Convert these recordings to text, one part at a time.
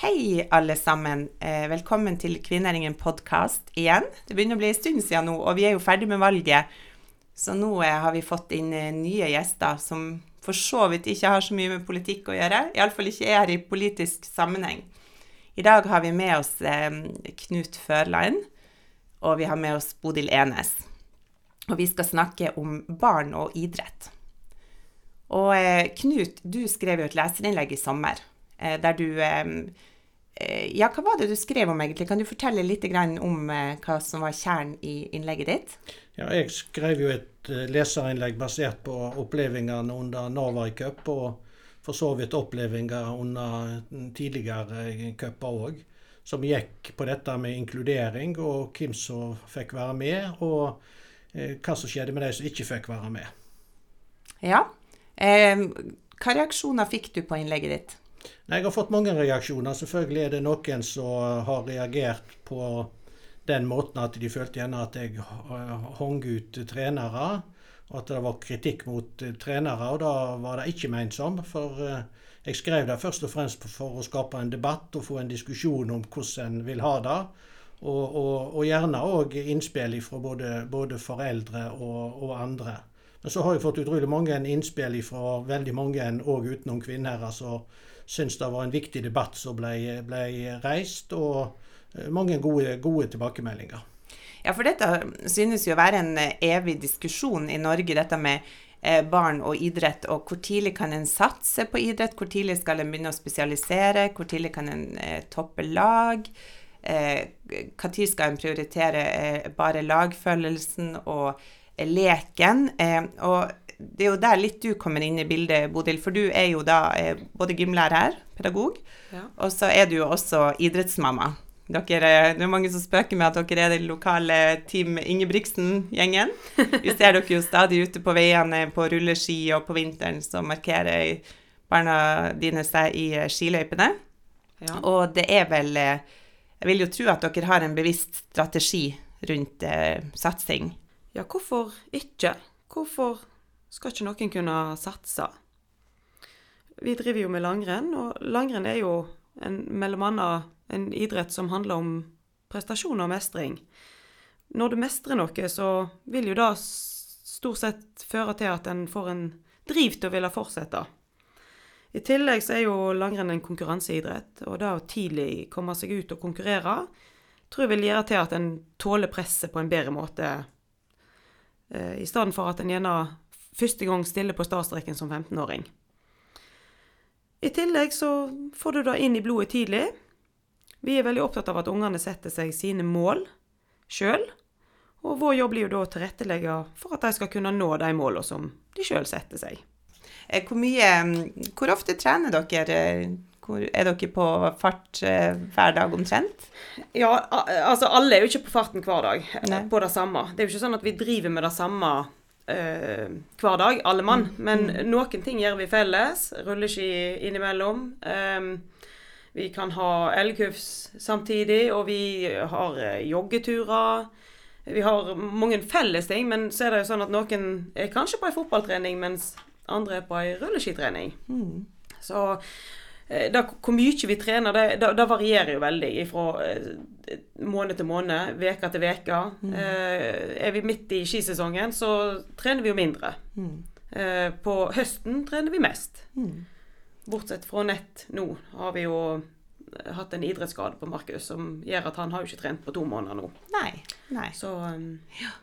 Hei, alle sammen. Eh, velkommen til Kvinneringen podkast igjen. Det begynner å bli en stund siden nå, og vi er jo ferdig med valget. Så nå eh, har vi fått inn eh, nye gjester som for så vidt ikke har så mye med politikk å gjøre. Iallfall ikke er i politisk sammenheng. I dag har vi med oss Knut Førland, og vi har med oss Bodil Enes. Og vi skal snakke om barn og idrett. Og Knut, du skrev jo et leserinnlegg i sommer der du ja, hva var det du skrev om egentlig? Kan du fortelle litt om eh, hva som var kjernen i innlegget ditt? Ja, jeg skrev jo et eh, leserinnlegg basert på opplevelsene under Norway Cup, og for så vidt opplevelser under tidligere cuper òg. Som gikk på dette med inkludering, og hvem som fikk være med, og eh, hva som skjedde med de som ikke fikk være med. Ja. Eh, hva reaksjoner fikk du på innlegget ditt? Jeg har fått mange reaksjoner. Selvfølgelig er det noen som har reagert på den måten at de følte gjerne at jeg hong ut trenere. Og at det var kritikk mot trenere. Og da var det ikke ment som. For eh, jeg skrev det først og fremst for å skape en debatt og få en diskusjon om hvordan en vil ha det. Og, og, og gjerne òg innspill fra både, både foreldre og, og, andre. Men så har jeg fått utrolig mange innspill fra veldig mange òg utenom kvinner. altså syns det var en viktig debatt som ble, ble reist, og eh, mange gode, gode, tilbakemeldinger. Ja, for dette synes jo å være en eh, evig diskusjon i Norge, dette med eh, barn og idrett. Og hvor tidlig kan en satse på idrett? Hvor tidlig skal en begynne å spesialisere? Hvor tidlig kan en toppe lag? Når skal en prioritere bare lagfølelsen og leken? og det er jo der litt du kommer inn i bildet, Bodil. For du er jo da eh, både gymlærer, pedagog, ja. og så er du jo også idrettsmamma. Dere, det er mange som spøker med at dere er den lokale Team Ingebrigtsen-gjengen. Vi ser dere jo stadig ute på veiene på rulleski, og på vinteren så markerer barna dine seg i eh, skiløypene. Ja. Og det er vel eh, Jeg vil jo tro at dere har en bevisst strategi rundt eh, satsing. Ja, hvorfor ikke? Hvorfor skal ikke noen kunne satse? Vi driver jo med langrenn, og langrenn er jo en, mellom annet en idrett som handler om prestasjon og mestring. Når du mestrer noe, så vil jo det stort sett føre til at en får en driv til å ville fortsette. I tillegg så er jo langrenn en konkurranseidrett, og det å tidlig komme seg ut og konkurrere tror jeg vil gjøre til at en tåler presset på en bedre måte, eh, i stedet for at en gjerne første gang stille på startstreken som 15-åring. I tillegg så får du det inn i blodet tidlig. Vi er veldig opptatt av at ungene setter seg sine mål sjøl. Og vår jobb blir jo da å tilrettelegge for at de skal kunne nå de målene som de sjøl setter seg. Eh, hvor, mye, hvor ofte trener dere? Hvor er dere på fart eh, hver dag omtrent? Ja, altså alle er jo ikke på farten hver dag Nei. på det samme. Det er jo ikke sånn at vi driver med det samme eh, hver dag, alle mann. Mm. Men mm. noen ting gjør vi felles. Rulleski innimellom. Um, vi kan ha elghufs samtidig, og vi har eh, joggeturer. Vi har mange felles ting, men så er det jo sånn at noen er kanskje på ei fotballtrening, mens andre er på ei rulleskitrening. Mm. Så Eh, det, hvor mye vi trener, det, da, det varierer jo veldig fra eh, måned til måned, uke til uke. Mm. Eh, er vi midt i skisesongen, så trener vi jo mindre. Mm. Eh, på høsten trener vi mest. Mm. Bortsett fra nett nå har vi jo hatt en idrettsskade på Markus som gjør at han har jo ikke trent på to måneder nå. Nei, nei. Så um, ja.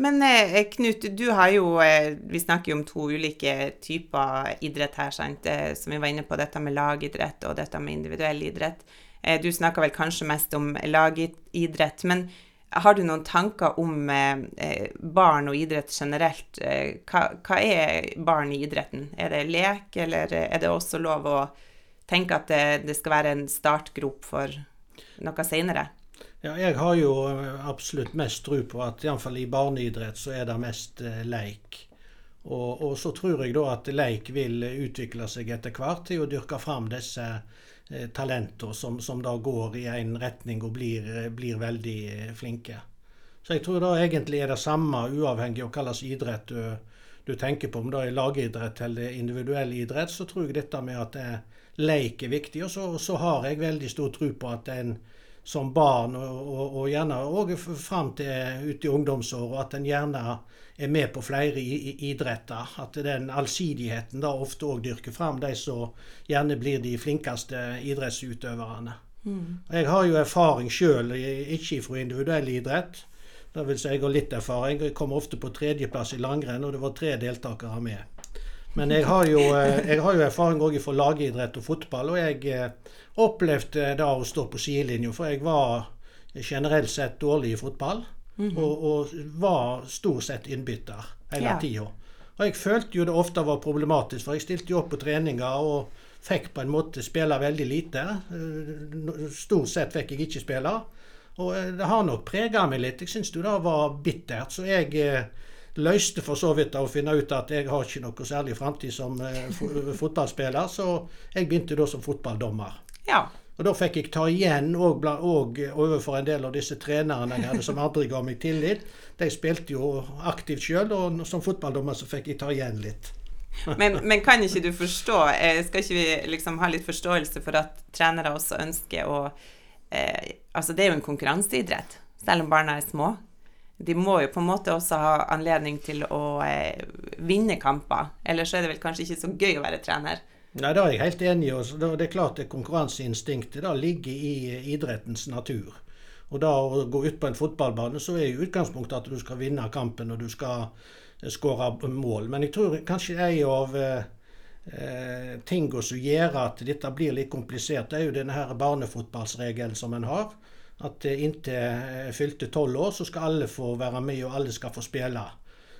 Men eh, Knut, du har jo eh, Vi snakker jo om to ulike typer idrett her, sant? Eh, som vi var inne på, dette med lagidrett og dette med individuell idrett. Eh, du snakker vel kanskje mest om lagidrett. Men har du noen tanker om eh, eh, barn og idrett generelt? Hva, hva, er barn i idretten? Er det lek, eller er det også lov å tenke at det, det skal være en startgrop for noe seinere? Ja, jeg har jo absolutt mest tro på at iallfall i barneidrett så er det mest eh, leik. Og, og, så tror jeg da at leik vil utvikle seg etter hvert til å dyrke fram disse talentene talenter som, som, da går i en retning og blir, blir, veldig eh, flinke. Så jeg tror da egentlig er det samme, uavhengig av hva slags idrett du, du, tenker på, om det er lagidrett eller individuell idrett, så tror jeg dette med at leik er viktig. Og så, så har jeg veldig stor tro på at en som barn, og, og, og gjerne òg fram til ute i ungdomsåra, at en gjerne er med på flere idretter. At den allsidigheten da ofte òg dyrker fram de som gjerne blir de flinkeste idrettsutøverne. Mm. Jeg har jo erfaring sjøl, ikke fra individuell idrett. Det vil si jeg har litt erfaring. Jeg kom ofte på tredjeplass i langrenn, og det var tre deltakere med. Men jeg har jo, eh, jeg har jo erfaring òg fra lagidrett og fotball, og jeg eh, opplevde da å stå på sidelinja, for jeg var generelt sett dårlig i fotball. Mm -hmm. og, og, var stort sett innbytter hele ja. tida. Og jeg følte jo det ofte var problematisk, for jeg stilte jo opp på treninger og fikk på en måte spille veldig lite. Eh, stort sett fikk jeg ikke spille. Og det har nok prega meg litt. Jeg syns det var bittert. Så jeg løste for så vidt å finne ut at jeg har ikke noe særlig framtid som eh, fotballspiller, så jeg begynte da som fotballdommer. Ja. Og da fikk jeg ta igjen og, og overfor en del av disse trenerne jeg hadde som aldri ga meg tillit. De spilte jo aktivt sjøl, og som fotballdommer så fikk jeg ta igjen litt. men, men, kan ikke du forstå eh, Skal ikke vi liksom ha litt forståelse for at trenere også ønsker å eh, Altså, det er jo en konkurranseidrett, selv om barna er små de må jo på en måte også ha anledning til å eh, vinne kamper. Ellers er det vel kanskje ikke så gøy å være trener. Nei, Det er jeg helt enig i. Det er klart det konkurranseinstinktet da ligger i idrettens natur. Og da å gå ut på en fotballbane, så er jo utgangspunktet at du skal vinne kampen og du skal eh, skåre mål. Men jeg tror kanskje en av eh, eh tingene som gjør at dette blir litt komplisert, det er jo denne her barnefotballsregelen som en har at inntil eh, fylte tolv år så skal alle få være med, og alle skal få spille.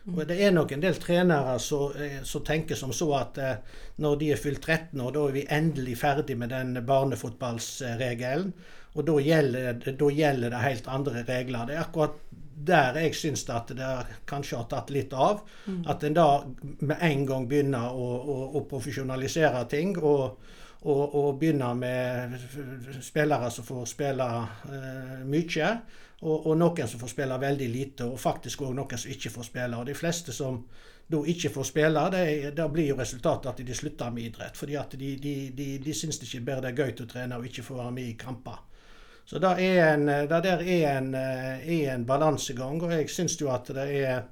Og Det er nok en del trenere som, eh, som tenker som så at eh, når de er fylt 13 år, da er vi endelig ferdig med den barnefotballsregelen. Og da gjelder, da gjelder, det helt andre regler. Det er akkurat der jeg syns at det kanskje har tatt litt av. Mm. At en da med en gang begynner å, å, å profesjonalisere ting. og og, og begynne med spillere som får spille eh, mye, og, og, noen som får spille veldig lite, og faktisk òg noen som ikke får spille. Og De fleste som da ikke får spille, det, da blir jo resultatet at de slutter med idrett. fordi at de, de, de, de syns ikke bare det er gøy å trene og ikke få være med i kamper. Så det, er en, det der er en, eh, en balansegang, og jeg syns jo at det er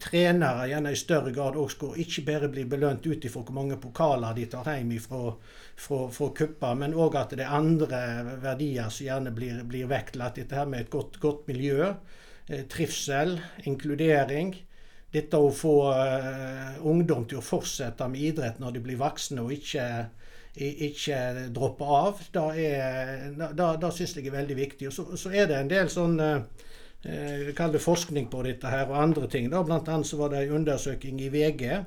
trenere gjerne i større grad òg skal ikke bare bli belønt ut ifra hvor mange pokaler de tar hjem fra, fra, kupper, men òg at det er andre verdier som gjerne blir, blir vektlagt. Dette her med et godt, godt miljø, eh, trivsel, inkludering. Dette å få uh, ungdom til å fortsette med idrett når de blir voksne og ikke, ikke droppe av, da, da syns jeg er veldig viktig. Og så, så er det en del sånn eh, forskning på dette her, og andre ting. Da. Blant annet så var det en undersøking i VG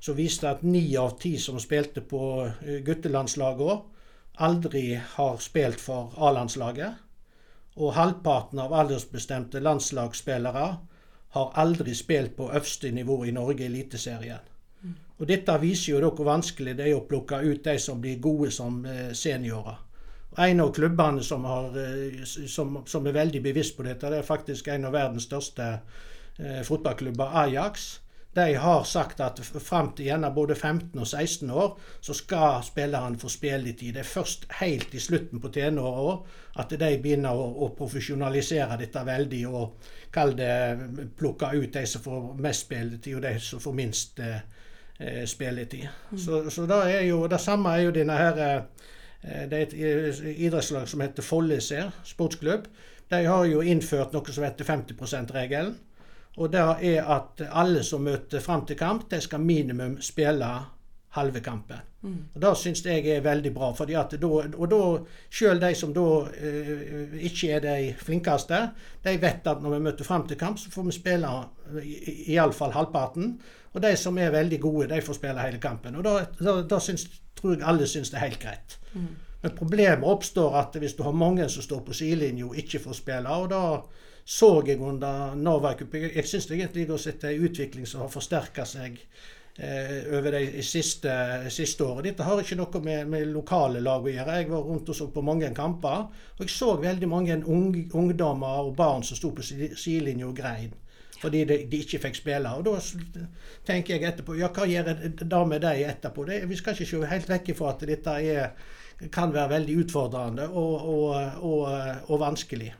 som viste at ni av ti som spilte på eh, guttelandslagene, aldri har spilt for A-landslaget. Og halvparten av aldersbestemte landslagsspillere har aldri spilt på øverste nivå i Norge, Eliteserien. Og Dette viser jo hvor vanskelig det er å plukke ut de som blir gode som eh, seniorer. En av klubbene som, har, eh, som, som, er veldig bevisst på dette, det er faktisk en av verdens største eh, fotballklubber, Ajax. De har sagt at fram til gjerne både 15 og 16 år så skal spillerne få spilletid. Det er først helt i slutten på tenåra at de begynner å, å, profesjonalisere dette veldig og kall det plukke ut de som får mest spilletid, og de som får minst eh, eh spilletid. Mm. Så, så det, jo, det samme er jo denne her Eh, det er et eh, idrettslag som heter Follese sportsklubb. De har jo innført noe som heter 50 %-regelen. Og det er at alle som møter fram til kamp, de skal minimum spille halve kampen. Mm. Og Det syns jeg er veldig bra. Fordi at da, og da, Selv de som da uh, ikke er de flinkeste, de vet at når vi møter fram til kamp, så får vi spille iallfall halvparten. Og de som er veldig gode, de får spille hele kampen. Og Da, da, da syns tror jeg alle syns det er helt greit. Mm. Men problemet oppstår at hvis du har mange som står på sidelinja og ikke får spille. og da så jeg under Norway Cup Jeg, jeg syns egentlig jeg har sett en utvikling som har forsterka seg eh, over de siste, siste året. Dette har ikke noe med, med, lokale lag å gjøre. Jeg var rundt og så på mange kamper. Og jeg så veldig mange ung, ungdommer og barn som sto på sidelinja og grein. Fordi de, de ikke fikk spille. Og da tenker jeg etterpå ja, hva gjør det med dem etterpå? Det, vi skal ikke se helt vekk ifra at dette er, kan være veldig utfordrende og, og, og, og vanskelig.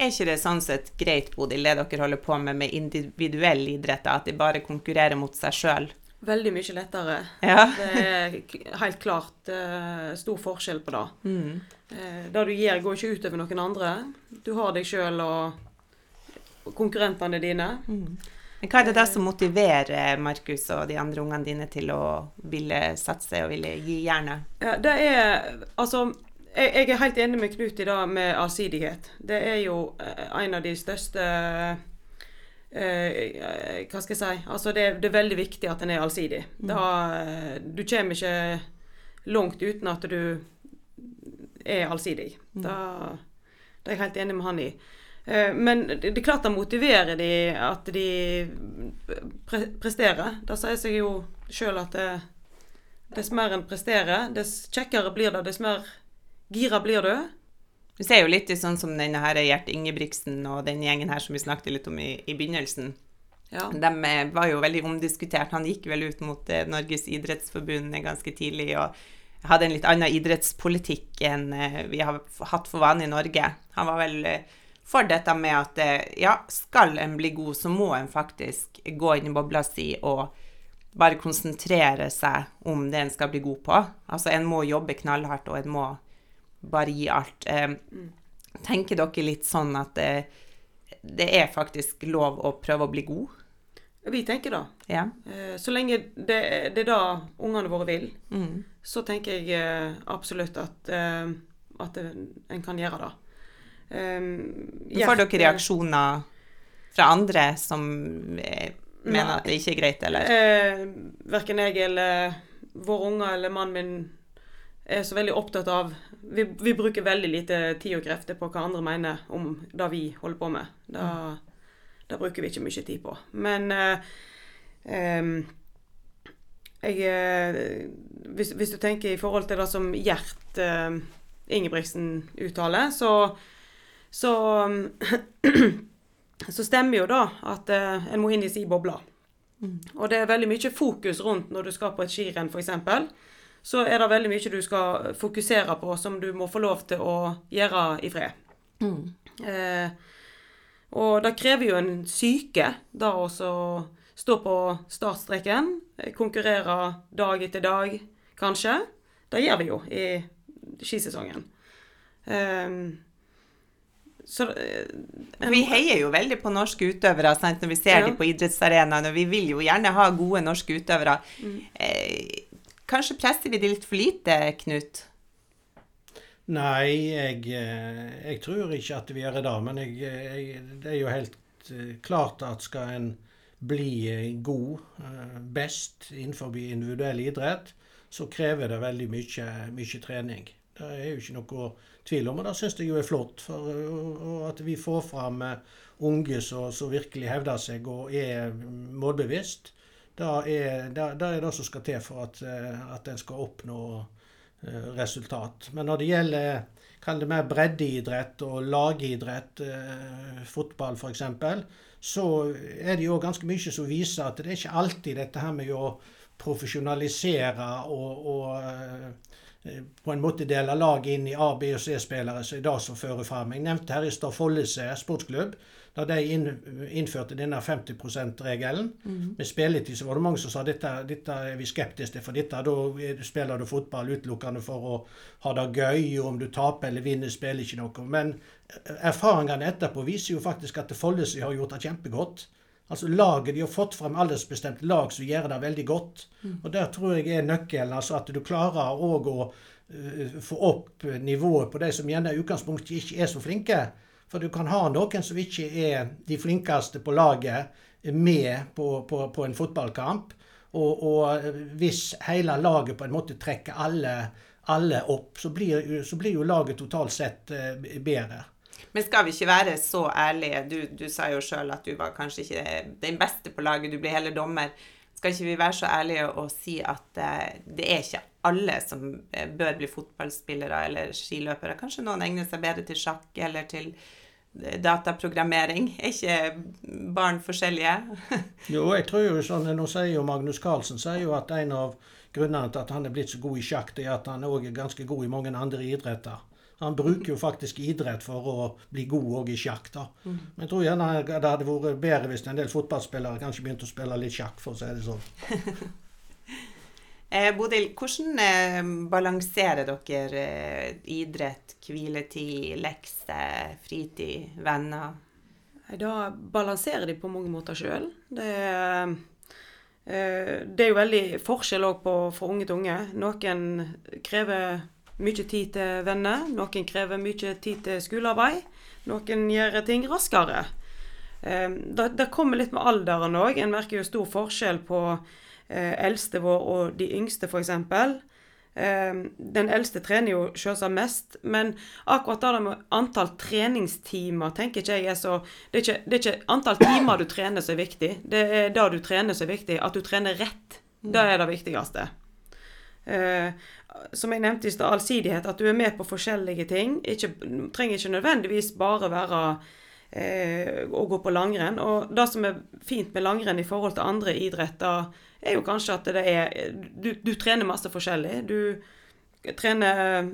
Er ikke det sånn sett greit, Bodil, det dere holder på med med individuell idrett, at de bare konkurrerer mot seg sjøl? Veldig mye lettere. Ja. Det er helt klart uh, stor forskjell på det. Mm. Uh, det du gjør, går ikke utover noen andre. Du har deg sjøl og konkurrentene dine. Men hva er det da som motiverer Markus og de andre ungene dine til å ville satse og ville gi jernet? Ja, det er Altså, jeg, jeg er helt enig med Knut i det med allsidighet. Det er jo eh, en av de største eh, Hva skal jeg si Altså, det, det er veldig viktig at en er allsidig. Da, eh, du kommer ikke langt uten at du er allsidig. Da, det er jeg helt enig med han i. Eh, Men det, er klart det motiverer de at de pre presterer. Det sier seg jo sjøl at det, dess mer en presterer, dess kjekkere blir det, dess mer gira blir du. Du ser jo litt i sånn som denne her Gjert Ingebrigtsen og den gjengen her som vi snakket litt om i, i begynnelsen. Ja. De eh, var jo veldig omdiskutert. Han gikk vel ut mot eh, Norges idrettsforbund ganske tidlig og hadde en litt annen idrettspolitikk enn vi har hatt for vane i Norge. Han var vel for dette med at eh, ja, skal en bli god, så må en faktisk gå inn i bobla si og bare konsentrere seg om det en skal bli god på. Altså en må jobbe knallhardt, og en må bare gi alt. Eh, tenker dere litt sånn at det, det er faktisk lov å prøve å bli god? Vi tenker det. Ja. Eh, Så lenge det, det er det ungene våre vil, Mm. så tenker jeg eh, absolutt at, eh, at en kan gjøre det. Um, Får dere reaksjoner fra andre som eh, mener Nei. at det ikke er greit, eller? Eh, verken jeg eller våre unger eller mannen min er så veldig opptatt av vi, vi bruker veldig lite tid og krefter på hva andre mener om det vi holder på med. Det, det bruker vi ikke mye tid på. Men eh, jeg eh, hvis, hvis du tenker i forhold til det som Gjert eh, Ingebrigtsen uttaler, så så, så stemmer jo da at eh, en må inn i si boble. Og det er veldig mye fokus rundt når du skal på et skirenn f.eks. Så er det veldig mye du skal fokusere på som du må få lov til å gjøre i fred. Eh, og det krever jo en syke, da å stå på startstreken, konkurrere dag etter dag, kanskje. Det gjør vi jo i skisesongen. Eh, så eh, Vi heier jo veldig på norske utøvere sant? når vi ser Ja. dem på idrettsarenaen, og vi vil jo gjerne ha gode norske utøvere. Mm. Eh, kanskje presser vi de litt for lite, Knut? Nei, jeg, eh, jeg tror ikke at vi gjør det, men jeg, jeg, det er jo helt eh, klart at skal en bli eh, god, best innenfor individuell idrett, så krever det veldig mye, mye trening. Det er jo ikke noe tvil om, og det syns jeg jo er flott. For og, at vi får fram eh, unge som virkelig hevder seg og er målbevisst, da er, da, da er det som skal til for at, eh, at en skal oppnå eh, resultat. Men når det gjelder kall det mer breddeidrett og lagidrett, eh, fotball f.eks., så er det jo ganske mye som viser at det er ikke alltid dette her med å profesjonalisere og, og på en måte dele lag inn i A-, B- og C-spillere som er det som fører fram. Jeg nevnte her i stad Follese sportsklubb. Da de innførte denne 50 %-regelen med spilletid, så var det mange som sa dette, dette er vi skeptiske til. For dette, da er- spiller du fotball utelukkende for å ha det gøy, og om du taper eller vinner, spiller ikke noe. Men erfaringene etterpå viser jo faktisk at Follese har gjort det kjempegodt. Altså laget, De har fått frem aldersbestemte lag som gjør det veldig godt. Og Der tror jeg er nøkkelen. altså At du klarer òg å uh, få opp nivået på de som gjerne i utgangspunktet ikke er så flinke. For du kan ha noen som ikke er de flinkeste på laget, med på, på, på en fotballkamp. Og, og hvis hele laget på en måte trekker alle, alle opp, så blir, så blir jo laget totalt sett eh, bedre. Men skal vi ikke være så ærlige? Du, du sa jo sjøl at du var kanskje ikke den beste på laget, du blir heller dommer. Skal ikke vi være så ærlige og si at eh, det er ikke alle som eh, bør bli fotballspillere eller skiløpere? Kanskje noen egner seg bedre til sjakk eller til dataprogrammering? Er ikke barn forskjellige? Jo, jeg tror jo sånn, Nå sier jo Magnus Carlsen sier jo at en av grunnene til at han er blitt så god i sjakk, det er at han òg er ganske god i mange andre idretter. Han bruker jo faktisk idrett for å bli god òg i sjakk. da. Men jeg tror gjerne det hadde vært bedre hvis en del fotballspillere kanskje begynte å spille litt sjakk, for å si det sånn. Eh, Bodil, hvordan eh, balanserer dere eh, idrett, hviletid, lekser, fritid, venner? Da balanserer de på mange måter sjøl. Det, er- eh, det er jo veldig forskjell òg fra unge til unge. Noen krever mye tid til venner, noen krever mye tid til skolearbeid. Noen gjør ting raskere. Eh, Det, det kommer litt med alderen òg. En merker jo stor forskjell på eh, eldste vår og de yngste, f.eks. Eh, den eldste trener jo selvsagt mest, men akkurat det med antall treningstimer tenker ikke jeg er så det er, ikke, det er ikke antall timer du trener som er viktig, det er det du trener som er viktig. At du trener rett. Det er det viktigste. Eh, som jeg nevnte i stad, allsidighet. At du er med på forskjellige ting. Ikke, trenger ikke nødvendigvis bare være eh, å gå på langrenn. Og det som er fint med langrenn i forhold til andre idretter, er jo kanskje at det er Du, du trener masse forskjellig. Du trener,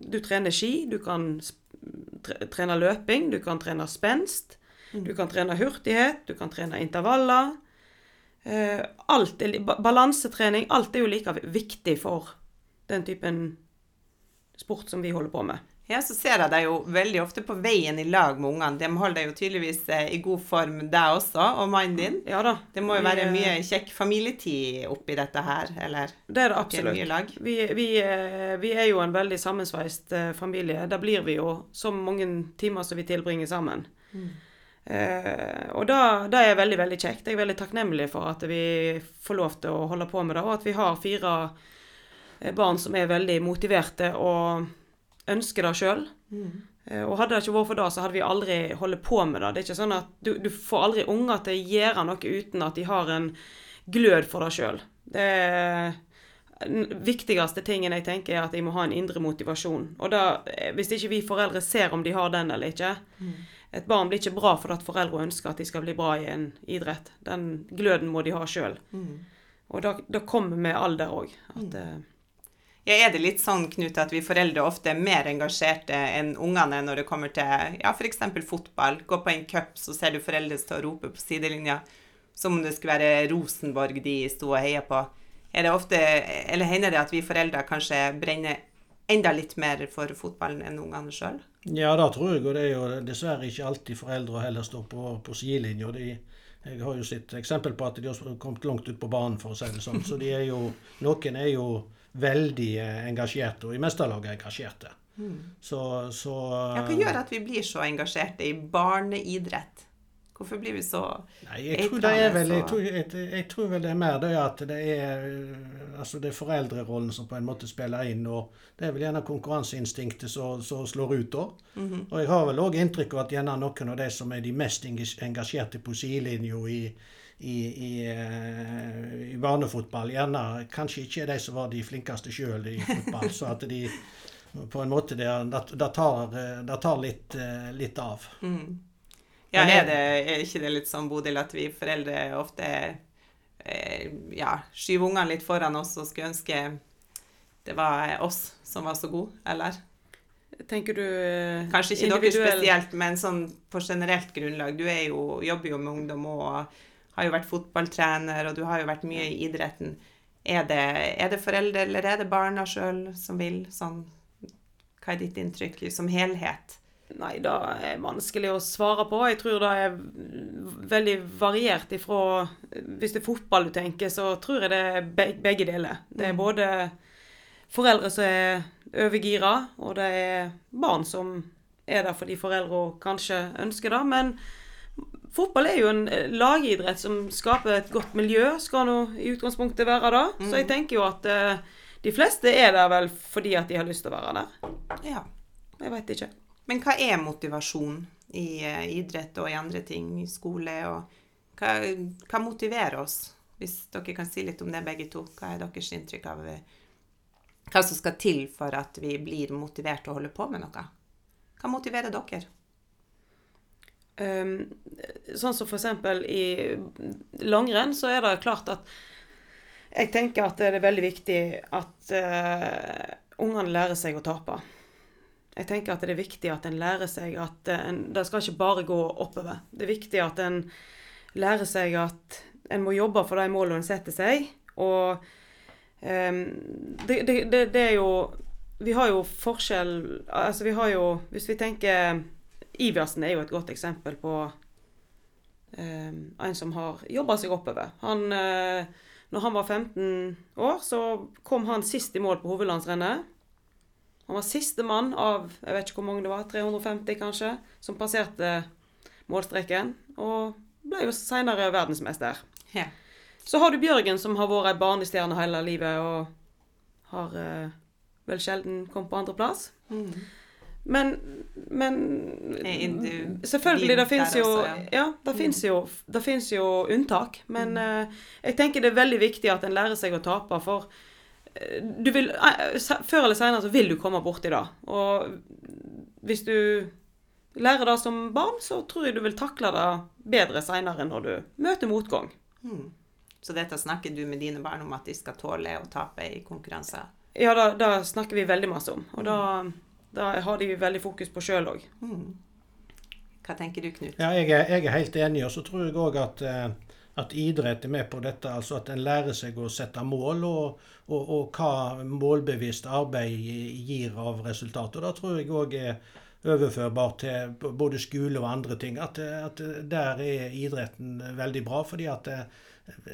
du trener ski, du kan trene løping, du kan trene spenst, du kan trene hurtighet, du kan trene intervaller. Eh, alt balansetrening, alt er jo like viktig for den typen sport som vi holder på med. Ja, så ser jeg deg jo veldig ofte på veien i lag med ungene. De holder deg jo tydeligvis eh, i god form, deg også, og mannen din. Ja da. Det må jo være eh, mye kjekk familietid oppi dette her, eller? Det er det absolutt. Vi, vi, eh, vi er jo en veldig sammensveist eh, familie. Da blir vi jo så mange timer som vi tilbringer sammen. Eh, og da er veldig, veldig kjekt. Jeg er veldig takknemlig for at vi får lov til å holde på med det, og at vi har fire eh, barn som er veldig motiverte og ønsker det sjøl. Eh, Og hadde det ikke vært for det, så hadde vi aldri holdt på med det. Det er ikke sånn at du, du får aldri unger til å gjøre noe uten at de har en glød for det sjøl. Det den viktigste tingen jeg tenker, er at de må ha en indre motivasjon. Og da, eh, hvis ikke vi foreldre ser om de har den eller ikke Et barn blir ikke bra fordi at foreldre ønsker at de skal bli bra i en idrett. Den gløden må de ha sjøl. Og da, kommer med alder òg. At eh, Ja, er det litt sånn, Knut, at vi foreldre ofte er mer engasjerte enn ungene når det kommer til ja, f.eks. fotball? Gå på en cup, så ser du foreldre stå og rope på sidelinja som om det skulle være Rosenborg de sto og heia på. Er det ofte, eller hender det at vi foreldre kanskje brenner enda litt mer for fotballen enn ungene sjøl? Ja, det tror jeg, og det er jo dessverre ikke alltid foreldre heller står på, på sidelinja. Jeg har jo sett eksempel på at de har kommet langt ut på banen, for å si det sånn. Så de er jo, noen er jo veldig eh, engasjerte, og i mesterlaget engasjerte. Så, så Ja, hva gjør at vi blir så engasjerte i barneidrett? Hvorfor blir vi så Nei, jeg tror det er vel jeg tror, jeg, jeg tror vel det er mer det at det er øh, altså det er foreldrerollen som på en måte spiller inn, og det er vel gjerne konkurranseinstinktet som som slår ut da. Og jeg har vel òg inntrykk av at gjerne noen av de som er de mest engasjerte på sidelinja i, i, i, eh, i barnefotball, gjerne kanskje ikke er de som var de flinkeste sjøl i fotball. så at de på en måte det, det, tar, eh, det tar litt, eh, litt av. Ja, Men er, det- er ikke det litt sånn, Bodil, at vi foreldre ofte eh, ja, skyver ungene litt foran oss og skulle ønske det var oss som var så gode, eller? Tenker du eh, Kanskje ikke dere spesielt, men sånn på generelt grunnlag. Du jo, jobber jo med ungdom og har jo vært fotballtrener, og du har jo vært mye i idretten. Er det, er det foreldre eller er det barna sjøl som vil sånn? Hva er ditt inntrykk som helhet? Nei, det er vanskelig å svare på. Jeg tror det er veldig variert ifra Hvis det er fotball du tenker, så tror jeg det er begge deler. Det er både foreldre som er overgira, og det er barn som er der fordi foreldre kanskje ønsker det. Men fotball er jo en eh, lagidrett som skaper et godt miljø. Skal nå i utgangspunktet være det. Så jeg tenker jo at eh, de fleste er der vel fordi at de har lyst til å være der. Ja. Jeg veit ikke. Men hva er motivasjon i eh, idrett og i andre ting, i skole? og hva, hva motiverer oss? Hvis dere kan si litt om det, begge to. Hva er deres inntrykk av eh, hva som skal til for at vi blir motivert til å holde på med noe? Hva motiverer dere? um, Sånn som f.eks. i langrenn, så er det klart at jeg tenker at det er veldig viktig at uh, ungene lærer seg å tape. Jeg tenker at det er viktig at en lærer seg at en, det skal ikke bare gå oppover. Det er viktig at en lærer seg at en må jobbe for de målene en setter seg. Og um, det, det, det, det, er jo Vi har jo forskjell Altså, vi har jo Hvis vi tenker Iversen er jo et godt eksempel på um, en som har jobba seg oppover. Han uh, når han var 15 år, så kom han sist i mål på hovedlandsrennet. Han var siste mann av jeg vet ikke hvor mange det var, 350 kanskje, som passerte målstreken. Og ble jo seinere verdensmester. Ja. Så har du Bjørgen, som har vært ei barnestjerne hele livet og har eh, vel sjelden kommet på andreplass. Mm. Men, men Selvfølgelig, det fins jo Ja, det fins jo, jo, unntak. Men mm. uh, jeg tenker det er veldig viktig at en lærer seg å tape, for du vil uh, Før eller senere så vil du komme borti det. Og hvis du lærer det som barn, så tror jeg du vil takle det bedre senere når du møter motgang. Mm. Så dette snakker du med dine barn om at de skal tåle å tape i konkurranser? Ja, det snakker vi veldig masse om. Og da det har de veldig fokus på sjøl òg. Mm. Hva tenker du, Knut? Ja, jeg er, jeg er helt enig. Og så tror jeg òg at, eh, at, idrett er med på dette. Altså at en lærer seg å sette mål, og, og, og hva målbevisst arbeid gir av resultater. Da tror jeg òg er overførbart til både skole og andre ting. At, at der er idretten veldig bra. fordi at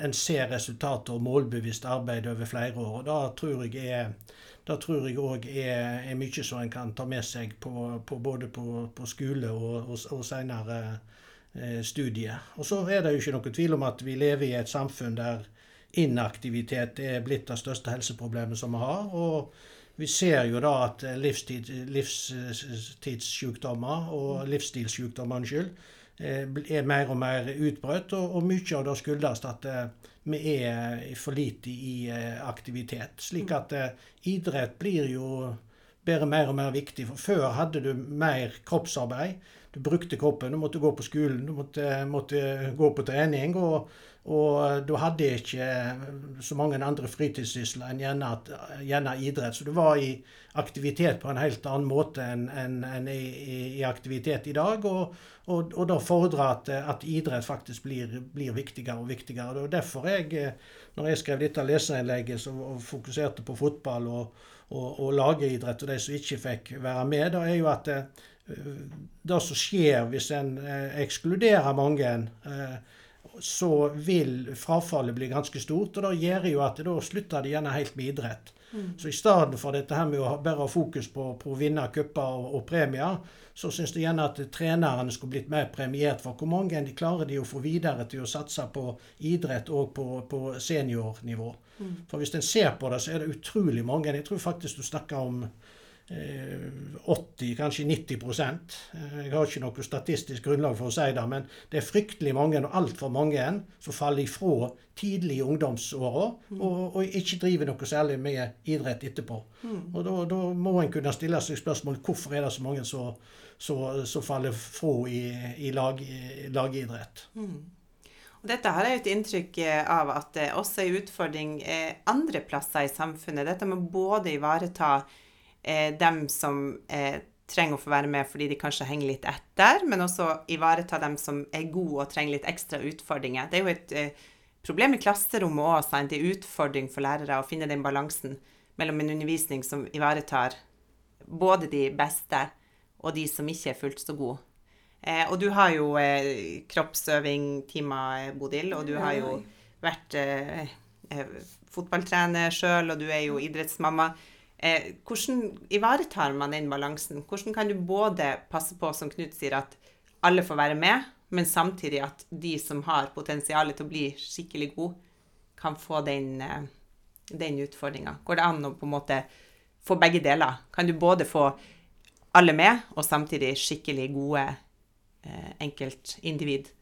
en ser resultater og målbevisst arbeid over flere år. og Da tror jeg er det tror jeg òg er, er, mye som en kan ta med seg på, på både på, på, skole og, og, og senere eh, studier. Og så er det jo ikke noen tvil om at vi lever i et samfunn der inaktivitet er blitt det største helseproblemet som vi har. og vi ser jo da at livstid, livstidssykdommer og livsstilssykdommer unnskyld, Eh, er mer og mer utbredt, og, og mye av det skyldes at vi er for lite i aktivitet. Slik at idrett blir jo bare mer og mer viktig. For før hadde du mer kroppsarbeid. Du brukte kroppen, du måtte gå på skolen, du måtte, måtte gå på trening. og og eh, du hadde ikke eh, så mange andre fritidssysler enn gjerne, gjerne, idrett. Så du var i aktivitet på en helt annen måte enn en, en i, i, aktivitet i dag. Og, og, og da fordrer at, at idrett faktisk blir, blir, viktigere og viktigere. Og derfor jeg, eh, når jeg skrev dette leserinnlegget og fokuserte på fotball og, og, og lageridrett, og de som ikke fikk være med, da er jo at det, det som skjer hvis en ekskluderer mange så vil frafallet bli ganske stort. Og det gjør jo at da slutter de gjerne helt med idrett. Mm. Så i stedet for dette her med å bare ha fokus på, på å vinne cuper og, og, premier, så syns de gjerne at trenerne skulle blitt mer premiert for hvor mange de klarer de å få videre til å satse på idrett og på, på seniornivå. Mm. For hvis en ser på det, så er det utrolig mange. Jeg tror faktisk du snakker om 80, eh, kanskje 90 eh, Jeg har ikke noe statistisk grunnlag for å si det, men det er fryktelig mange, og altfor mange, som faller ifra tidlig i ungdomsåra mm. og, og, ikke driver noe særlig med idrett etterpå. Mm. Og da, må en kunne stille seg spørsmål hvorfor er det så mange som faller fra i, i, lag, i lagidrett. Mm. Dette har jeg et inntrykk av at det også er en utfordring andre plasser i samfunnet. Dette med både ivareta eh, dem som eh, trenger å få være med fordi de kanskje henger litt etter, men også ivareta dem som er gode og trenger litt ekstra utfordringer. Det er jo et eh, problem i klasserommet òg, er utfordring for lærere å finne den balansen mellom en undervisning som ivaretar både de beste og de som ikke er fullt så gode. Eh, og du har jo eh, kroppsøving-timer, Bodil, og du har jo vært eh, eh, fotballtrener sjøl, og du er jo idrettsmamma. Eh, hvordan ivaretar man den balansen? Hvordan kan du både passe på, som Knut sier, at alle får være med, men samtidig at de som har potensial til å bli skikkelig gode, kan få den, eh, den utfordringa? Går det an å på en måte få begge deler? Kan du både få alle med, og samtidig skikkelig gode eh, enkeltindivid?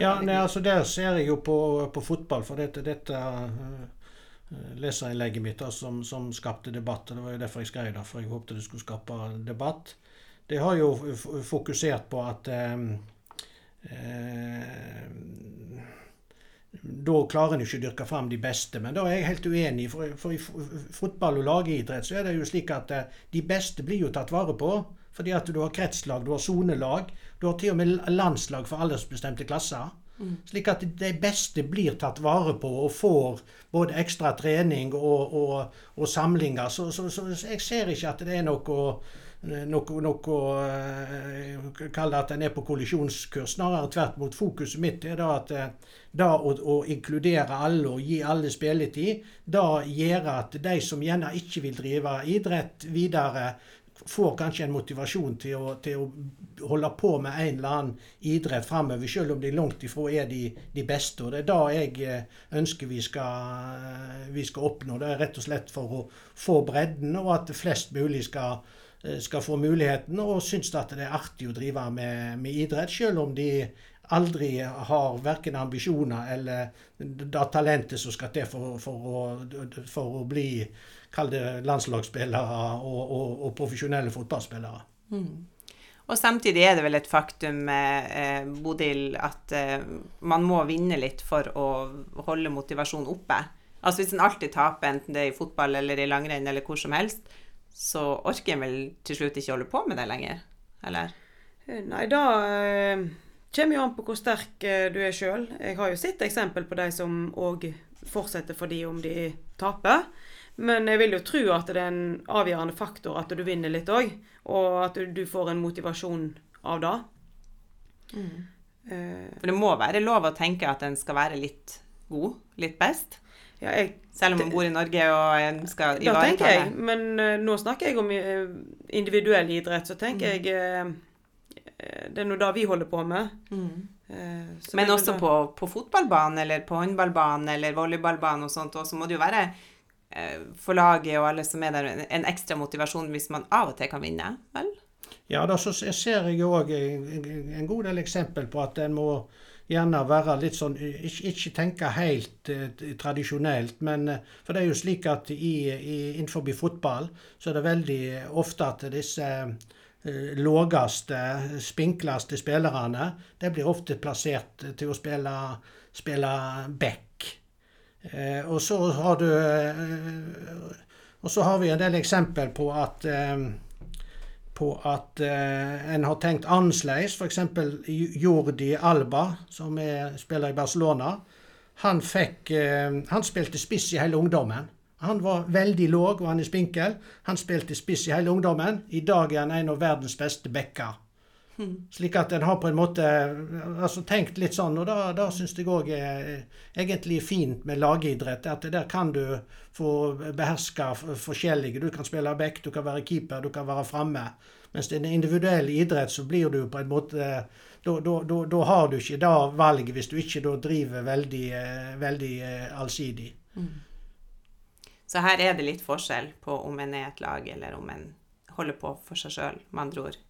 Ja, nei, altså Der ser jeg jo på, på fotball, for dette, dette Eh, leserinnlegget mitt da, som, som, skapte debatt. Det var jo derfor jeg skrev det, for jeg håpte det skulle skape debatt. Det har jo fokusert på at, eh, eh, da klarer en ikke å dyrke fram de beste. Men da er jeg helt uenig. For, for i fotball og lagidrett så er det jo slik at eh, de beste blir jo tatt vare på. Fordi at du har kretslag, du har sonelag. Du har til og med landslag for aldersbestemte klasser. Slik at de beste blir tatt vare på og får både ekstra trening og, og, og samlinger. Så, så, så, jeg ser ikke at det er noe noe, noe uh, Kall det at en er på kollisjonskurs. Snarere tvert mot. Fokuset mitt er da at uh, da å, å, inkludere alle og gi alle spilletid, da gjør at de som gjerne ikke vil drive idrett videre, får kanskje en motivasjon til å, til å, holde på med en eller annen idrett framover, selv om de langt ifra er de, de, beste. Og Det er da jeg eh, ønsker vi skal, vi skal oppnå. Det er rett og slett for å få bredden, og at flest mulig skal, eh, skal få muligheten, og synes at det er artig å drive med, med idrett, selv om de aldri har verken ambisjoner eller det talentet som skal til for, for, å, for å bli kall det landslagsspillere og, og, og profesjonelle fotballspillere. Mm. Og samtidig er det vel et faktum, eh, Bodil, at eh, man må vinne litt for å holde motivasjonen oppe. Altså Hvis en alltid taper, enten det er i fotball eller i langrenn eller hvor som helst, så orker en vel til slutt ikke holde på med det lenger? Eller? Nei, da eh, kommer jo an på hvor sterk eh, du er sjøl. Jeg har jo sett eksempel på de som òg fortsetter fordi om de taper. Men jeg vil jo tro at det er en avgjørende faktor at du vinner litt òg. Og at du, får en motivasjon av det. Mm. Uh, For det må være lov å tenke at en skal være litt god, litt best? Ja, jeg, Selv om man bor i Norge og en skal ivareta det? Da tenker jeg, men uh, nå snakker jeg om individuell idrett, så tenker mm. jeg Det er nå det vi holder på med. Mm. men også på, på fotballbanen eller på håndballbanen eller volleyballbanen og sånt, og så må det jo være Eh, for laget og alle som er der, en ekstra motivasjon hvis man av og til kan vinne, vel? Ja, da så ser jeg òg en god del eksempel på at en må gjerne være litt sånn Ikke, ikke tenke helt eh, tradisjonelt, men eh, For det er jo slik at i, i, innenfor fotball så er det veldig ofte at disse eh, lågeste, spinkleste spillerne de blir ofte plassert til å spille, spille back. Eh, og så har du eh, Og så har vi en del eksempel på at eh, på at eh, en har tenkt annerledes. F.eks. Jordi Alba, som er, spiller i Barcelona. Han, fikk, eh, han spilte spiss i hele ungdommen. Han var veldig låg og han er spinkel. Han spilte spiss i hele ungdommen. I dag er han en av verdens beste backer. Slik at en har på en måte altså tenkt litt sånn, og da, da syns jeg òg er egentlig fint med lagidrett. At der kan du få beherska forskjellige. Du kan spille back, du kan være keeper, du kan være framme. Mens er en individuell idrett, så blir du på en måte Da har du ikke det valget hvis du ikke driver veldig, veldig eh, allsidig. Mm. Så her er det litt forskjell på om en er et lag, eller om en holder på for seg sjøl, med andre ord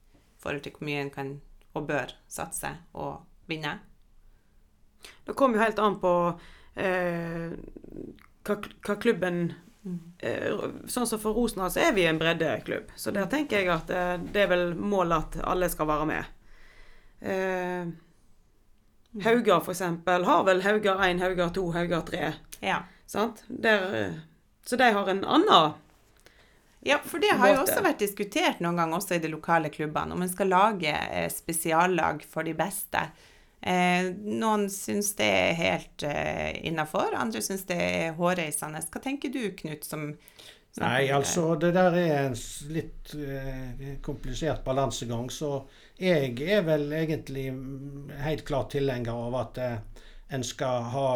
forhold til hvor mye en kan og bør satse og vinne? Det kommer jo helt an på eh, hva, hva, klubben eh, Sånn som for Rosendal så er vi en breddeklubb. Så der tenker jeg at eh, det er vel målet at alle skal være med. Eh, Haugar f.eks. har vel Haugar 1, Haugar 2, Haugar 3. Ja. Der, eh, så de har en annen ja, for det har jo også vært diskutert noen ganger også i de lokale klubbene, om en skal lage eh, spesiallag for de beste. Eh, noen syns det er helt eh, innafor, andre syns det er hårreisende. Hva tenker du, Knut, som Nei, altså det der er en litt eh, komplisert balansegang. Så jeg er vel egentlig helt klart tilhenger av at eh, en skal, ha,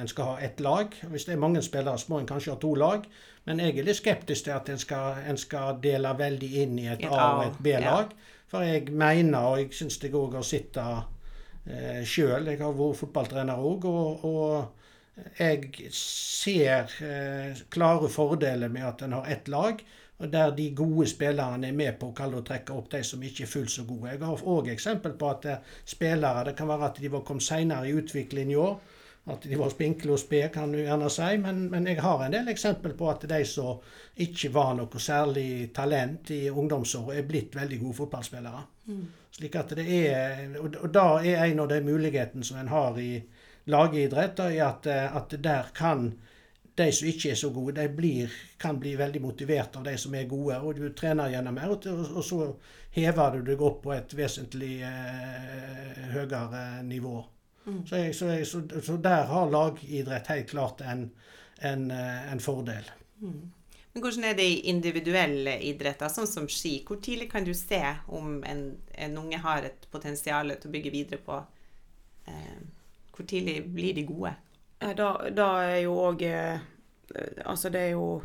en skal ha ett lag. Hvis det er mange spillere, så må en kanskje ha to lag. Men jeg er litt skeptisk til at en skal, en skal dele veldig inn i et A- og et B-lag. For jeg mener, og jeg syns det òg har sett det eh, sjøl, jeg har vært fotballtrener òg, og, og, jeg ser eh, klare fordeler med at en har ett lag. Og der de gode spillerne er med på å trekke opp de som ikke er fullt så gode. Jeg har òg eksempel på at eh, spillere Det kan være at de var kommet seinere i utviklingen i år at de var spinkle og spede, kan du gjerne si. Men, men, jeg har en del eksempel på at de som ikke var noe særlig talent i ungdomsåret, er blitt veldig gode fotballspillere. Mm. Slik at det er, Og, og da er en av de mulighetene som en har i lagidrett, at, at der kan de som ikke er så gode, de blir, kan bli veldig motivert av de som er gode. og Du trener gjennom mer, og, så hever du deg opp på et vesentlig eh, høyere nivå. Mm. Så, jeg, så, jeg, så, så, der har lagidrett helt klart en, en, eh, en fordel. Mm. Men hvordan er det i individuelle idretter, sånn som ski? Hvor tidlig kan du se om en, en unge har et potensial til å bygge videre på? Eh, hvor tidlig blir de gode? Da, da er jo òg eh, Altså, det er jo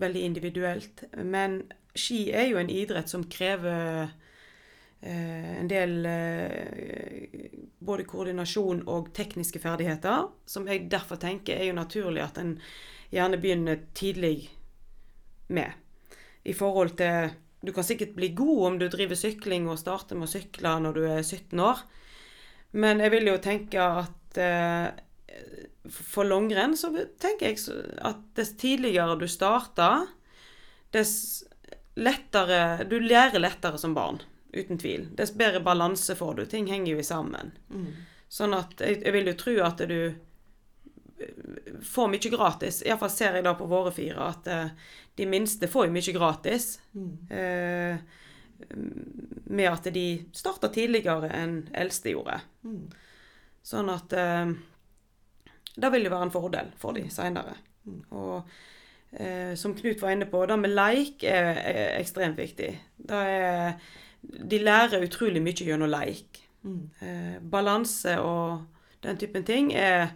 veldig individuelt. Men ski er jo en idrett som krever Eh, en del eh, både koordinasjon og tekniske ferdigheter, som jeg derfor tenker er jo naturlig at en gjerne begynner tidlig med. I forhold til Du kan sikkert bli god om du driver sykling og starter med å sykle når du er 17 år, men jeg vil jo tenke at eh, for langrenn så tenker jeg at dess tidligere du starter, dess lettere Du lærer lettere som barn. Uten tvil. Dess bedre balanse får du. Ting henger jo sammen. Mm. Sånn at jeg, jeg, vil jo tro at du eh, får mye gratis. Iallfall ser jeg da på våre fire at uh, de minste får jo mye gratis. Mm. Eh, med at de starta tidligere enn eldste gjorde. Mm. Sånn at uh, Det vil jo være en fordel for de seinere. Og eh, som Knut var inne på, det med leik er, er ekstremt viktig. Det er de lærer utrolig mye gjennom leik. Mm. Eh, balanse og den typen ting er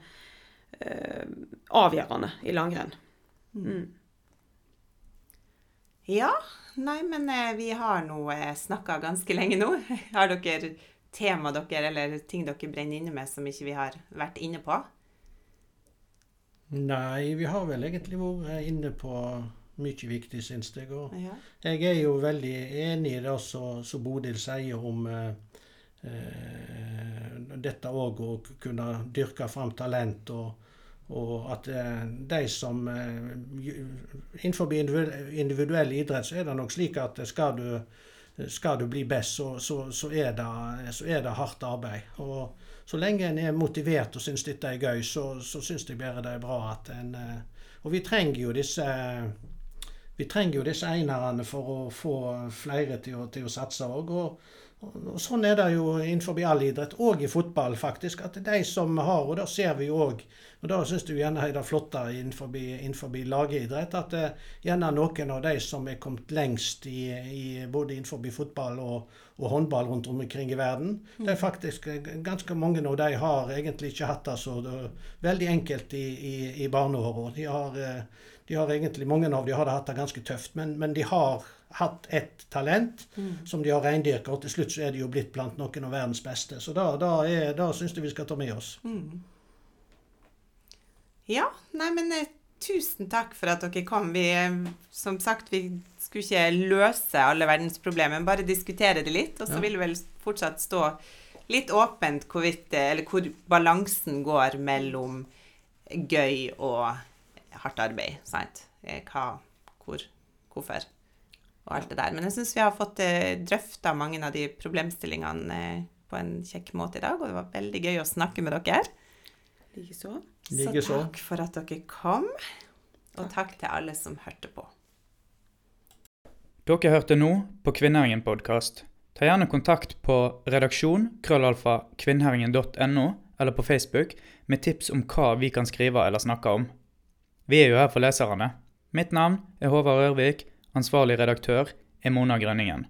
eh, avgjørende i langrenn. Mm. mm. Ja. Nei, men eh, vi har nå eh, snakka ganske lenge nå. Har dere tema dere, eller ting dere brenner inne med som ikke vi har vært inne på? Nei, vi har vel egentlig vært inne på mye viktig, syns jeg. Og ja. jeg er jo veldig enig i det som Bodil sier om eh, eh dette òg å kunne dyrke fram talent. og og at eh, de som eh, Innenfor individuell idrett så er det nok slik at skal du, skal du bli best, så, så, så, er det, så, er det, hardt arbeid. Og så lenge en er motivert og syns dette er gøy, så, så syns jeg bare det er bra at en eh, Og vi trenger jo disse vi trenger jo disse einerne for å få flere til å, til å satse òg. Og, sånn er det jo innenfor all idrett, og i fotball faktisk. At de som har, og da ser vi òg, og da syns du gjerne er det flotte innenfor, innenfor lagidrett, at uh, gjerne noen av de som er kommet lengst i, i både innenfor fotball og, og, håndball rundt omkring i verden, det er faktisk eh, ganske mange av de har egentlig ikke hatt det så det, veldig enkelt i, i, i barneåra. De har uh, de har egentlig, Mange av dem har hatt det ganske tøft, men, men de har hatt et talent mm. som de har reindyrka, og til slutt så er de jo blitt blant noen av verdens beste. Så da, da, er, da syns jeg vi skal ta med oss. Mm. Ja, nei, men eh, tusen takk for at dere kom. Vi, eh, som sagt, vi skulle ikke løse alle verdens problemer, bare diskutere det litt. Og så ja. vil det vel fortsatt stå litt åpent hvorvidt, eller hvor balansen går mellom gøy og hardt arbeid. sant? Eh, hva, hvor, hvorfor og alt det der. Men jeg syns vi har fått eh, drøfta mange av de problemstillingene eh, på en kjekk måte i dag, og det var veldig gøy å snakke med dere. Likeså. Så takk for at dere kom, og takk til alle som hørte på. Dere hørte nå på Kvinnherringen podkast. Ta gjerne kontakt på redaksjon krøllalfa kvinnherringen.no eller på Facebook med tips om hva vi kan skrive eller snakke om. Vi er jo her for leserne. Mitt navn er Håvard Ørvik, ansvarlig redaktør er Mona Grønningen.